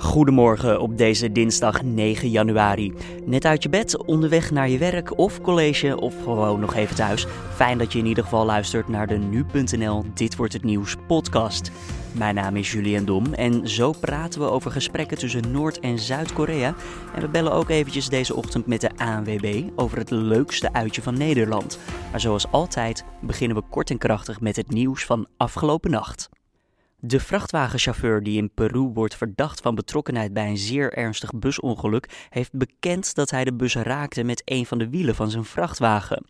Goedemorgen op deze dinsdag 9 januari. Net uit je bed, onderweg naar je werk of college of gewoon nog even thuis. Fijn dat je in ieder geval luistert naar de nu.nl Dit wordt het nieuws podcast. Mijn naam is Julian Dom en zo praten we over gesprekken tussen Noord- en Zuid-Korea. En we bellen ook eventjes deze ochtend met de ANWB over het leukste uitje van Nederland. Maar zoals altijd beginnen we kort en krachtig met het nieuws van afgelopen nacht. De vrachtwagenchauffeur die in Peru wordt verdacht van betrokkenheid bij een zeer ernstig busongeluk, heeft bekend dat hij de bus raakte met een van de wielen van zijn vrachtwagen.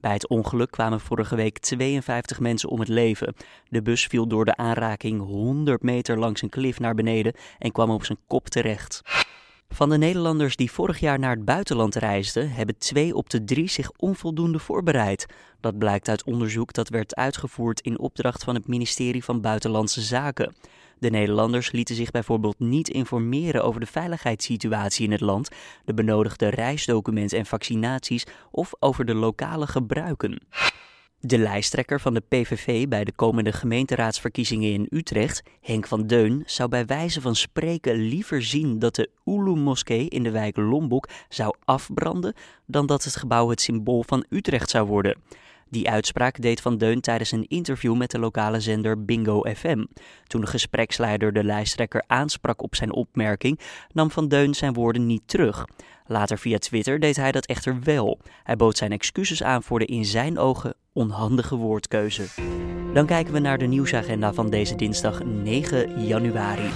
Bij het ongeluk kwamen vorige week 52 mensen om het leven. De bus viel door de aanraking 100 meter langs een klif naar beneden en kwam op zijn kop terecht. Van de Nederlanders die vorig jaar naar het buitenland reisden, hebben twee op de drie zich onvoldoende voorbereid. Dat blijkt uit onderzoek dat werd uitgevoerd in opdracht van het ministerie van Buitenlandse Zaken. De Nederlanders lieten zich bijvoorbeeld niet informeren over de veiligheidssituatie in het land, de benodigde reisdocumenten en vaccinaties of over de lokale gebruiken. De lijsttrekker van de PVV bij de komende gemeenteraadsverkiezingen in Utrecht, Henk van Deun, zou bij wijze van spreken liever zien dat de Ulu-moskee in de wijk Lombok zou afbranden dan dat het gebouw het symbool van Utrecht zou worden. Die uitspraak deed Van Deun tijdens een interview met de lokale zender Bingo FM. Toen de gespreksleider de lijsttrekker aansprak op zijn opmerking, nam Van Deun zijn woorden niet terug. Later via Twitter deed hij dat echter wel. Hij bood zijn excuses aan voor de in zijn ogen onhandige woordkeuze. Dan kijken we naar de nieuwsagenda van deze dinsdag 9 januari.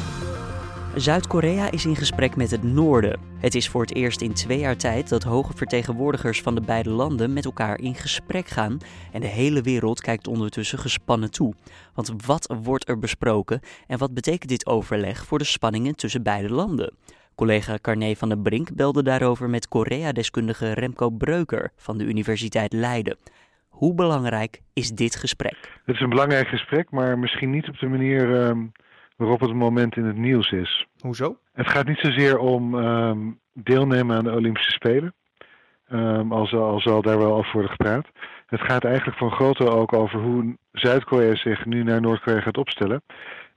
Zuid-Korea is in gesprek met het Noorden. Het is voor het eerst in twee jaar tijd dat hoge vertegenwoordigers van de beide landen met elkaar in gesprek gaan. En de hele wereld kijkt ondertussen gespannen toe. Want wat wordt er besproken en wat betekent dit overleg voor de spanningen tussen beide landen? Collega Carné van der Brink belde daarover met Korea-deskundige Remco Breuker van de Universiteit Leiden. Hoe belangrijk is dit gesprek? Het is een belangrijk gesprek, maar misschien niet op de manier um, waarop het moment in het nieuws is. Hoezo? Het gaat niet zozeer om um, deelnemen aan de Olympische Spelen, um, al, zal, al zal daar wel over worden gepraat. Het gaat eigenlijk groot deel ook over hoe Zuid-Korea zich nu naar Noord-Korea gaat opstellen.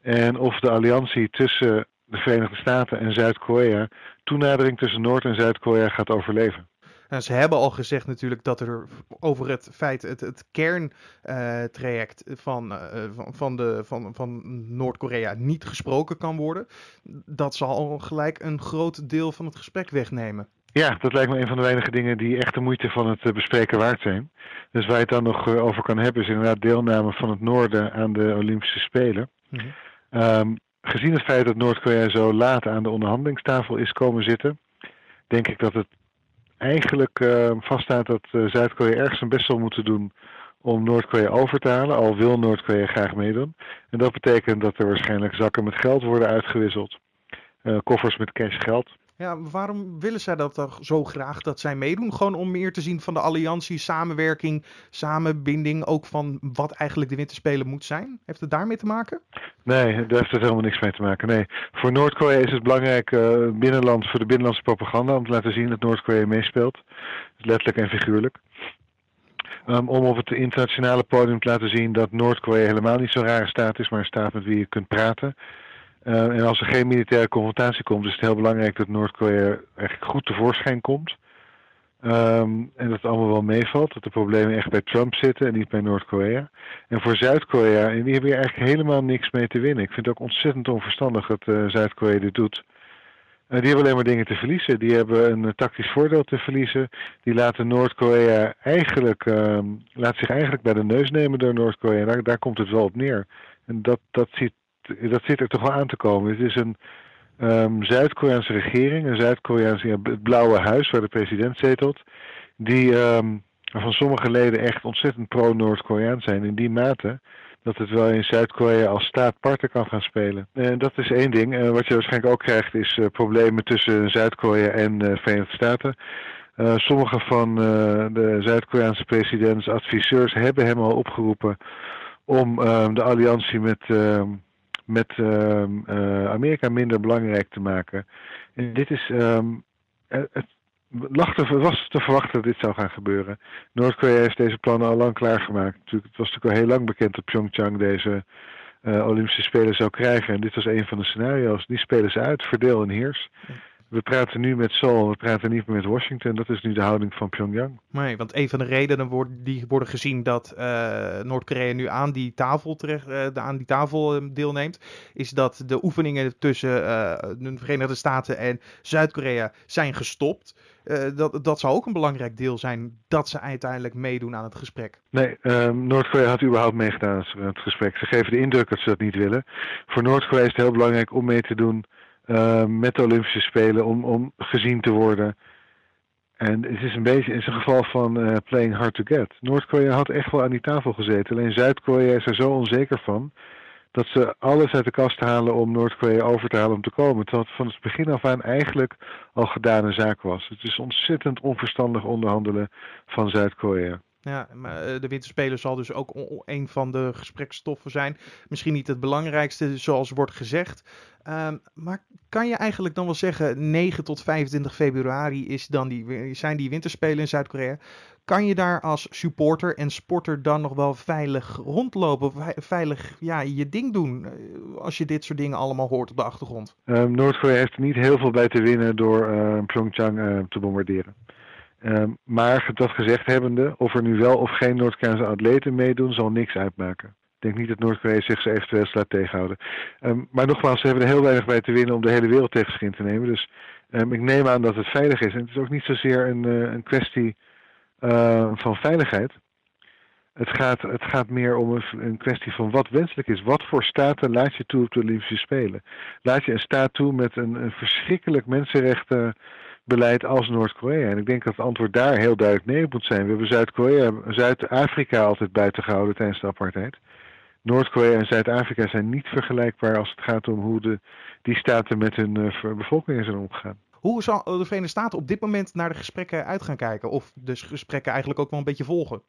En of de alliantie tussen de Verenigde Staten en Zuid-Korea toenadering tussen Noord- en Zuid-Korea gaat overleven. Nou, ze hebben al gezegd natuurlijk dat er over het feit, het, het kerntraject uh, van, uh, van, van, de, van, van Noord-Korea niet gesproken kan worden. Dat zal al gelijk een groot deel van het gesprek wegnemen. Ja, dat lijkt me een van de weinige dingen die echt de moeite van het bespreken waard zijn. Dus waar je het dan nog over kan hebben is inderdaad deelname van het noorden aan de Olympische Spelen. Mm -hmm. um, gezien het feit dat Noord-Korea zo laat aan de onderhandelingstafel is komen zitten, denk ik dat het eigenlijk uh, vaststaat dat uh, Zuid-Korea ergens zijn best zal moeten doen om Noord-Korea over te halen, al wil Noord-Korea graag meedoen. En dat betekent dat er waarschijnlijk zakken met geld worden uitgewisseld, uh, koffers met cash geld. Ja, waarom willen zij dat toch zo graag dat zij meedoen? Gewoon om meer te zien van de alliantie, samenwerking, samenbinding, ook van wat eigenlijk de winterspelen moet zijn? Heeft het daarmee te maken? Nee, daar heeft het helemaal niks mee te maken. Nee, voor Noord-Korea is het belangrijk uh, binnenland, voor de binnenlandse propaganda om te laten zien dat Noord-Korea meespeelt. Letterlijk en figuurlijk. Um, om op het internationale podium te laten zien dat Noord-Korea helemaal niet zo'n rare staat is, maar een staat met wie je kunt praten. Uh, en als er geen militaire confrontatie komt, is het heel belangrijk dat Noord-Korea eigenlijk goed tevoorschijn komt. Um, en dat het allemaal wel meevalt, dat de problemen echt bij Trump zitten en niet bij Noord-Korea. En voor Zuid-Korea, en die hebben hier eigenlijk helemaal niks mee te winnen. Ik vind het ook ontzettend onverstandig dat uh, Zuid-Korea dit doet. Uh, die hebben alleen maar dingen te verliezen. Die hebben een tactisch voordeel te verliezen. Die laten Noord-Korea eigenlijk, um, laat zich eigenlijk bij de neus nemen door Noord-Korea. Daar, daar komt het wel op neer. En dat, dat ziet dat zit er toch wel aan te komen. Het is een um, Zuid-Koreaanse regering, een Zuid-Koreaanse, het blauwe huis waar de president zetelt, die um, van sommige leden echt ontzettend pro-Noord-Koreaan zijn in die mate dat het wel in Zuid-Korea als staat parten kan gaan spelen. En dat is één ding. Uh, wat je waarschijnlijk ook krijgt is uh, problemen tussen Zuid-Korea en de Verenigde Staten. Sommige van de Zuid-Koreaanse presidents, adviseurs, hebben hem al opgeroepen om uh, de alliantie met, met uh, Amerika minder belangrijk te maken. En dit is. Um, het lag te, was te verwachten dat dit zou gaan gebeuren. Noord-Korea heeft deze plannen al lang klaargemaakt. Het was natuurlijk al heel lang bekend dat Pyeongchang deze Olympische Spelen zou krijgen. En dit was een van de scenario's. Die spelen ze uit, verdeel en heers. We praten nu met Seoul, we praten niet meer met Washington. Dat is nu de houding van Pyongyang. Nee, want een van de redenen wordt, die worden gezien dat uh, Noord-Korea nu aan die tafel, terecht, uh, aan die tafel deelneemt, is dat de oefeningen tussen de Verenigde Staten en Zuid-Korea zijn gestopt. dat, dat zou ook een belangrijk deel zijn dat ze uiteindelijk meedoen aan het gesprek. Nee, um, Noord-Korea had überhaupt meegedaan aan het gesprek. Ze geven de indruk dat ze dat niet willen. Voor Noord-Korea is het heel belangrijk om mee te doen uh, met de Olympische Spelen om, om gezien te worden. En het is een beetje in zijn geval van uh, playing hard to get. Noord-Korea had echt wel aan die tafel gezeten. Alleen Zuid-Korea is er zo onzeker van dat ze alles uit de kast halen om Noord-Korea over te halen om te komen. Terwijl het van het begin af aan eigenlijk al gedane zaak was. Het is ontzettend onverstandig onderhandelen van Zuid-Korea. Ja, maar eh, de winterspelen zal dus ook een van de gesprekstoffen zijn. Misschien niet het belangrijkste, zoals wordt gezegd. Um, maar kan je eigenlijk dan wel zeggen, 9 tot 25 februari is dan die, zijn die winterspelen in Zuid-Korea. Kan je daar als supporter en sporter dan nog wel veilig rondlopen? Veilig ja, je ding doen eh, als je dit soort dingen allemaal hoort op de achtergrond? Um, Noord-Korea heeft er niet heel veel bij te winnen door uh, Pyeongchang te bombarderen. Um, maar dat gezegd hebbende, of er nu wel of geen Noord-Koreaanse atleten meedoen, zal niks uitmaken. Ik denk niet dat Noord-Korea zich ze eventueel laat tegenhouden. Um, maar nogmaals, ze hebben er heel weinig bij te winnen om de hele wereld tegen zich in te nemen. Dus um, ik neem aan dat het veilig is. En het is ook niet zozeer een, uh, een kwestie van veiligheid. Het gaat, het gaat meer om een, een, kwestie van wat wenselijk is. Wat voor staten laat je toe op de Olympische Spelen? Laat je een staat toe met een, een verschrikkelijk mensenrechten beleid als Noord-Korea. En ik denk dat het antwoord daar heel duidelijk nee moet zijn. We hebben Zuid-Korea, Zuid-Afrika altijd buiten gehouden tijdens de apartheid. Noord-Korea en Zuid-Afrika zijn niet vergelijkbaar als het gaat om hoe de, die staten met hun uh, bevolking zijn omgegaan. Hoe zal de Verenigde Staten op dit moment naar de gesprekken uit gaan kijken? Of de gesprekken eigenlijk ook wel een beetje volgen?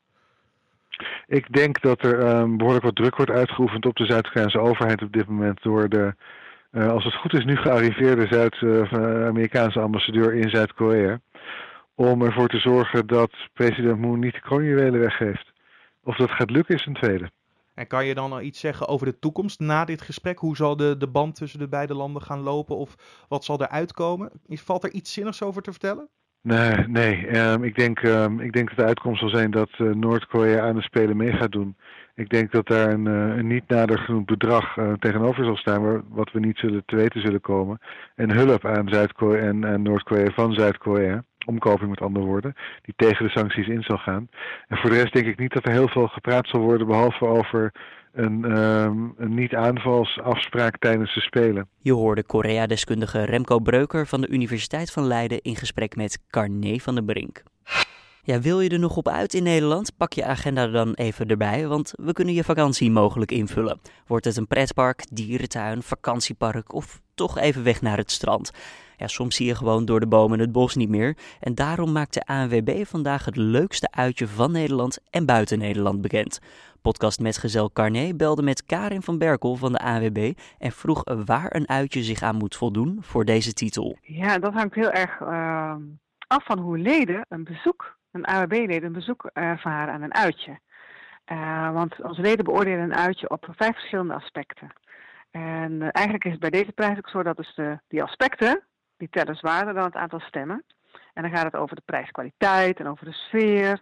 Ik denk dat er um, behoorlijk wat druk wordt uitgeoefend op de Zuid-Koreaanse overheid op dit moment door de uh, als het goed is, nu gearriveerde Zuid-Amerikaanse ambassadeur in Zuid-Korea. Om ervoor te zorgen dat president Moon niet de kroonjuwelen weggeeft. Of dat gaat lukken is een tweede. En kan je dan al iets zeggen over de toekomst na dit gesprek? Hoe zal de, de band tussen de beide landen gaan lopen? Of wat zal er uitkomen? Valt er iets zinnigs over te vertellen? Nee, nee. Um, ik, denk, um, ik denk dat de uitkomst zal zijn dat uh, Noord-Korea aan de Spelen mee gaat doen. Ik denk dat daar een, uh, een niet nader genoemd bedrag uh, tegenover zal staan, waar, wat we niet zullen te weten zullen komen. En hulp aan Zuid-Korea en, Noord-Korea van Zuid-Korea, omkoping met andere woorden, die tegen de sancties in zal gaan. En voor de rest denk ik niet dat er heel veel gepraat zal worden, behalve over een, um, een niet-aanvalsafspraak tijdens de Spelen. Je hoorde Korea-deskundige Remco Breuker van de Universiteit van Leiden in gesprek met Carné van den Brink. Ja, wil je er nog op uit in Nederland? Pak je agenda dan even erbij, want we kunnen je vakantie mogelijk invullen. Wordt het een pretpark, dierentuin, vakantiepark of toch even weg naar het strand? Ja, soms zie je gewoon door de bomen het bos niet meer. En daarom maakt de ANWB vandaag het leukste uitje van Nederland en buiten Nederland bekend. Podcast Metgezel Carné belde met Karin van Berkel van de ANWB en vroeg waar een uitje zich aan moet voldoen voor deze titel. Ja, dat hangt heel erg uh, af van hoe leden een bezoek een AWB-leden een bezoek ervaren aan een uitje. Uh, want onze leden beoordelen een uitje op vijf verschillende aspecten. En uh, eigenlijk is het bij deze prijs ook zo dat dus de, die aspecten, die tellen zwaarder dan het aantal stemmen. En dan gaat het over de prijskwaliteit en over de sfeer,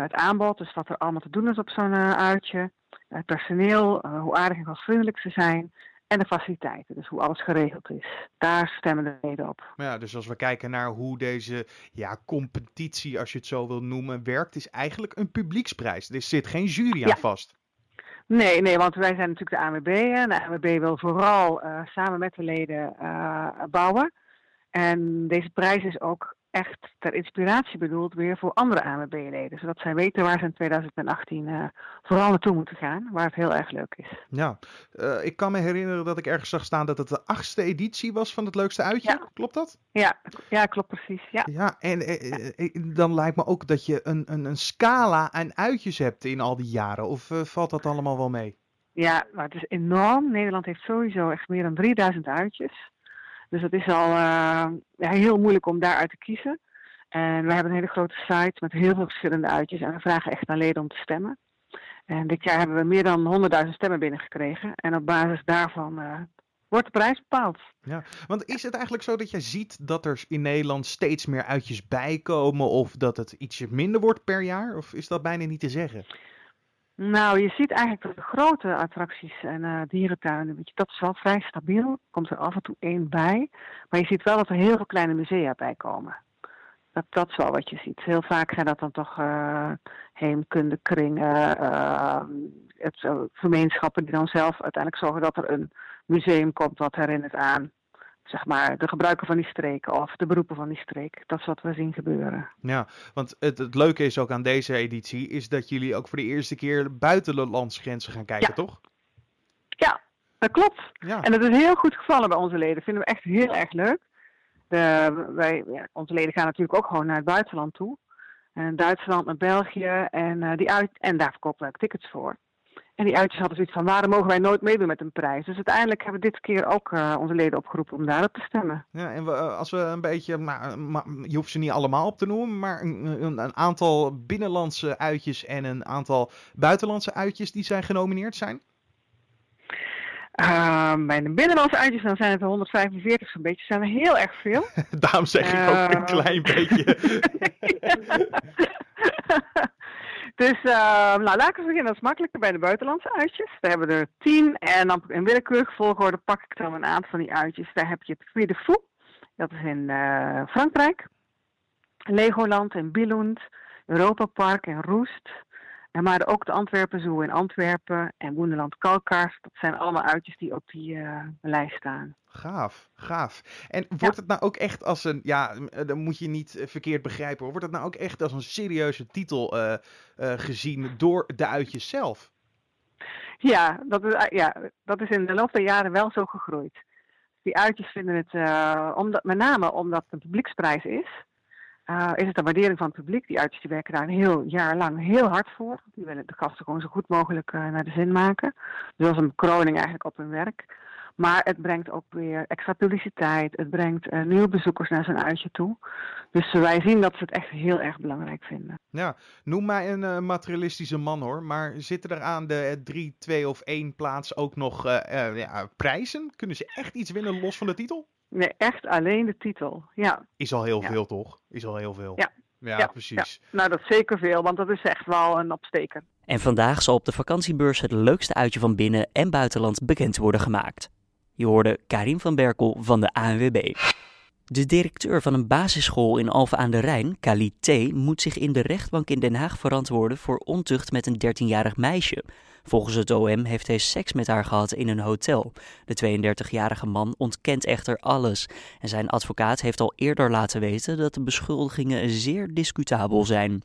het aanbod, dus wat er allemaal te doen is op zo'n uitje, het personeel, hoe aardig en gastvriendelijk ze zijn, en de faciliteiten, dus hoe alles geregeld is. Daar stemmen de leden op. Ja, dus als we kijken naar hoe deze ja, competitie, als je het zo wil noemen, werkt, is eigenlijk een publieksprijs. Er zit geen jury aan ja. vast. Nee, nee, want wij zijn natuurlijk de ANWB en de ANWB wil vooral uh, samen met de leden uh, bouwen. En deze prijs is ook echt ter inspiratie bedoeld weer voor andere ANWB-leden. Zodat zij weten waar ze in 2018 uh, vooral naartoe moeten gaan, waar het heel erg leuk is. Ja, uh, ik kan me herinneren dat ik ergens zag staan dat het de achtste editie was van het leukste uitje. Ja. Klopt dat? Ja, ja klopt precies. Ja, ja en uh, dan lijkt me ook dat je een, een, een scala aan uitjes hebt in al die jaren. Of valt dat allemaal wel mee? Ja, maar het is enorm. Nederland heeft sowieso echt meer dan 3000 uitjes. Dus het is al uh, ja, heel moeilijk om daaruit te kiezen. En we hebben een hele grote site met heel veel verschillende uitjes. En we vragen echt aan leden om te stemmen. En dit jaar hebben we meer dan 100.000 stemmen binnengekregen. En op basis daarvan uh, wordt de prijs bepaald. Ja, want is het eigenlijk zo dat jij ziet dat er in Nederland steeds meer uitjes bijkomen of dat het ietsje minder wordt per jaar? Of is dat bijna niet te zeggen? Nou, je ziet eigenlijk dat de grote attracties en uh, dierentuinen, weet je, dat is wel vrij stabiel. Komt er af en toe één bij. Maar je ziet wel dat er heel veel kleine musea bij komen. Dat, dat is wel wat je ziet. Heel vaak zijn dat dan toch uh, heemkundekringen, uh, het, gemeenschappen die dan zelf uiteindelijk zorgen dat er een museum komt wat herinnert aan zeg maar, de gebruiker van die streek of de beroepen van die streek. Dat is wat we zien gebeuren. Ja, want het, het leuke is ook aan deze editie, is dat jullie ook voor de eerste keer buiten de landsgrenzen gaan kijken, toch? Ja, dat klopt. Ja. En dat is heel goed gevallen bij onze leden. Vinden we echt heel erg leuk. De, wij, ja, onze leden gaan natuurlijk ook gewoon naar het buitenland toe. En Duitsland, naar België. En, uh, die uit, en daar verkopen we ook tickets voor. En die uitjes hadden zoiets van, waarom mogen wij nooit meedoen met een prijs? Dus uiteindelijk hebben we dit keer ook uh, onze leden opgeroepen om daarop te stemmen. Ja, en we, eh, als we een beetje, maar, maar, je hoeft ze niet allemaal op te noemen, maar een, een, aantal binnenlandse uitjes en een aantal buitenlandse uitjes die zijn genomineerd zijn? Uh, bij de binnenlandse uitjes dan zijn het er 145 zo'n beetje. zijn er heel erg veel. Daarom zeg ik ook een klein beetje. Dus uh, nou, laat ik beginnen. Dat is makkelijker bij de buitenlandse uitjes. Daar hebben we er tien. En dan in willekeurige volgorde pak ik dan een aantal van die uitjes. Daar heb je het Puy de Fou. Dat is in uh, Frankrijk. Legoland in Billund. Europa Park in Roest. Maar ook de Antwerpen Zoo in Antwerpen en Woenderland Kalkaars. Dat zijn allemaal uitjes die op die uh, lijst staan. Gaaf, gaaf. En wordt het nou ook echt als een, ja, dan moet je niet eh, verkeerd begrijpen hoor. Wordt het nou ook echt als een serieuze titel uh, uh, gezien door de uitjes zelf? Ja dat, is, ja, dat is in de loop der jaren wel zo gegroeid. Die uitjes vinden het, omdat, met name omdat het een publieksprijs is, uh, is het een waardering van het publiek. Die uitjes die werken daar een heel jaar lang heel hard voor. Die willen de gasten gewoon zo goed mogelijk uh, naar de zin maken. Dus als een kroning eigenlijk op hun werk. Maar het brengt ook weer extra publiciteit. Het brengt uh, nieuwe bezoekers naar zijn uitje toe. Dus wij zien dat ze het echt heel erg belangrijk vinden. Ja, noem mij een materialistische man hoor. Maar zitten er aan de 3, 2 of 1 plaats ook nog ja, prijzen? Kunnen ze echt iets winnen los van de titel? Nee, echt alleen de titel. Ja. Is al heel veel, toch? Is al heel veel. Ja. Ja, precies. Nou, dat is zeker veel, want dat is echt wel een opsteker. En vandaag zal op de vakantiebeurs het leukste uitje van binnen- en buitenland bekend worden gemaakt. Je hoorde Karim van Berkel van de ANWB. De directeur van een basisschool in Alphen aan de Rijn, Kali moet zich in de rechtbank in Den Haag verantwoorden voor ontucht met een 13-jarig meisje. Volgens het OM heeft hij seks met haar gehad in een hotel. De 32-jarige man ontkent echter alles. En zijn advocaat heeft al eerder laten weten dat de beschuldigingen zeer discutabel zijn.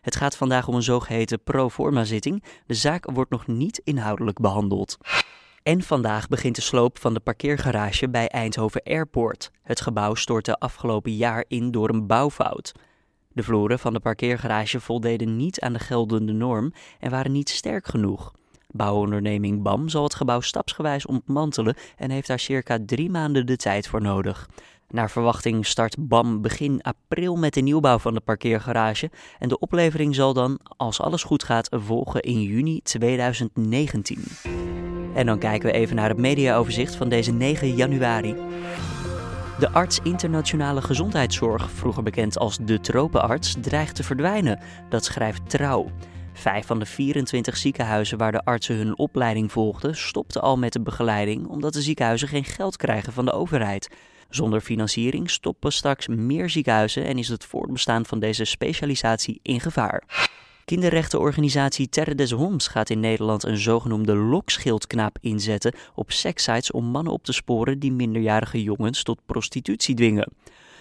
Het gaat vandaag om een zogeheten pro forma zitting. De zaak wordt nog niet inhoudelijk behandeld. En vandaag begint de sloop van de parkeergarage bij Eindhoven Airport. Het gebouw stortte afgelopen jaar in door een bouwfout. De vloeren van de parkeergarage voldeden niet aan de geldende norm en waren niet sterk genoeg. Bouwonderneming BAM zal het gebouw stapsgewijs ontmantelen en heeft daar circa drie maanden de tijd voor nodig. Naar verwachting start BAM begin april met de nieuwbouw van de parkeergarage en de oplevering zal dan, als alles goed gaat, volgen in juni 2019. En dan kijken we even naar het mediaoverzicht van deze 9 januari. De arts internationale gezondheidszorg, vroeger bekend als de tropenarts, dreigt te verdwijnen. Dat schrijft Trouw. Vijf van de 24 ziekenhuizen waar de artsen hun opleiding volgden, stopten al met de begeleiding omdat de ziekenhuizen geen geld krijgen van de overheid. Zonder financiering stoppen straks meer ziekenhuizen en is het voortbestaan van deze specialisatie in gevaar. Kinderrechtenorganisatie Terre des Homs gaat in Nederland een zogenoemde lokschildknaap inzetten op sekssites om mannen op te sporen die minderjarige jongens tot prostitutie dwingen.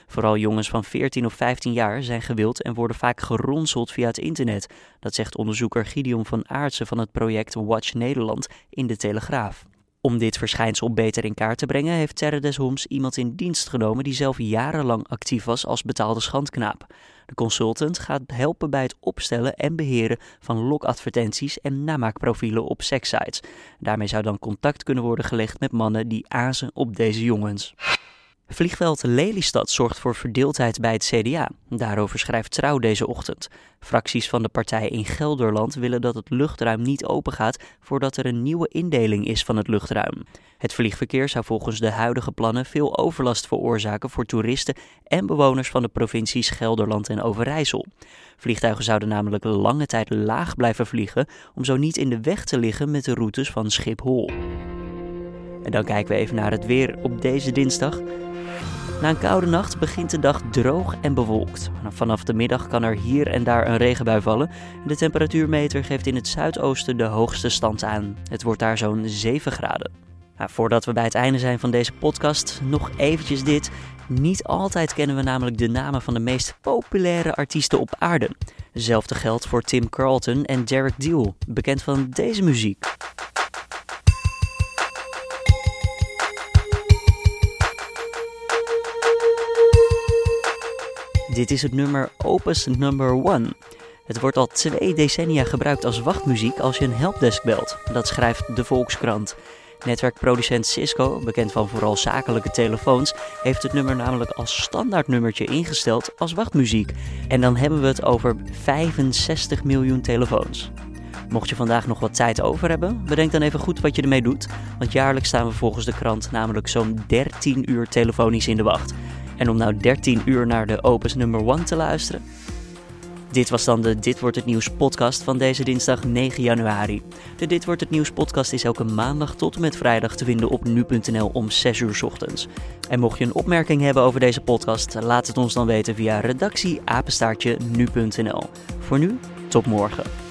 Vooral jongens van 14 of 15 jaar zijn gewild en worden vaak geronseld via het internet. Dat zegt onderzoeker Gideon van Aartsen van het project Watch Nederland in de Telegraaf. Om dit verschijnsel beter in kaart te brengen, heeft Terre des Homs iemand in dienst genomen die zelf jarenlang actief was als betaalde schandknaap. De consultant gaat helpen bij het opstellen en beheren van lokadvertenties en namaakprofielen op sekssites. Daarmee zou dan contact kunnen worden gelegd met mannen die azen op deze jongens. Vliegveld Lelystad zorgt voor verdeeldheid bij het CDA. Daarover schrijft Trouw deze ochtend. Fracties van de partij in Gelderland willen dat het luchtruim niet opengaat voordat er een nieuwe indeling is van het luchtruim. Het vliegverkeer zou volgens de huidige plannen veel overlast veroorzaken voor toeristen en bewoners van de provincies Gelderland en Overijssel. Vliegtuigen zouden namelijk lange tijd laag blijven vliegen om zo niet in de weg te liggen met de routes van Schiphol. En dan kijken we even naar het weer op deze dinsdag. Na een koude nacht begint de dag droog en bewolkt. Vanaf de middag kan er hier en daar een regenbui vallen. De temperatuurmeter geeft in het zuidoosten de hoogste stand aan. Het wordt daar zo'n 7 graden. Nou, voordat we bij het einde zijn van deze podcast, nog eventjes dit. Niet altijd kennen we namelijk de namen van de meest populaire artiesten op aarde. Hetzelfde geldt voor Tim Carlton en Derek Deal, bekend van deze muziek. Dit is het nummer Opus Number One. Het wordt al twee decennia gebruikt als wachtmuziek als je een helpdesk belt. Dat schrijft de Volkskrant. Netwerkproducent Cisco, bekend van vooral zakelijke telefoons, heeft het nummer namelijk als standaardnummertje ingesteld als wachtmuziek. En dan hebben we het over 65 miljoen telefoons. Mocht je vandaag nog wat tijd over hebben, bedenk dan even goed wat je ermee doet. Want jaarlijks staan we volgens de krant namelijk zo'n 13 uur telefonisch in de wacht. En om nou 13 uur naar de Opus nummer 1 te luisteren? Dit was dan de Dit wordt het nieuws podcast van deze dinsdag 9 januari. De Dit wordt het nieuws podcast is elke maandag tot en met vrijdag te vinden op nu.nl om 6 uur ochtends. En mocht je een opmerking hebben over deze podcast, laat het ons dan weten via redactie nu.nl. Voor nu, tot morgen.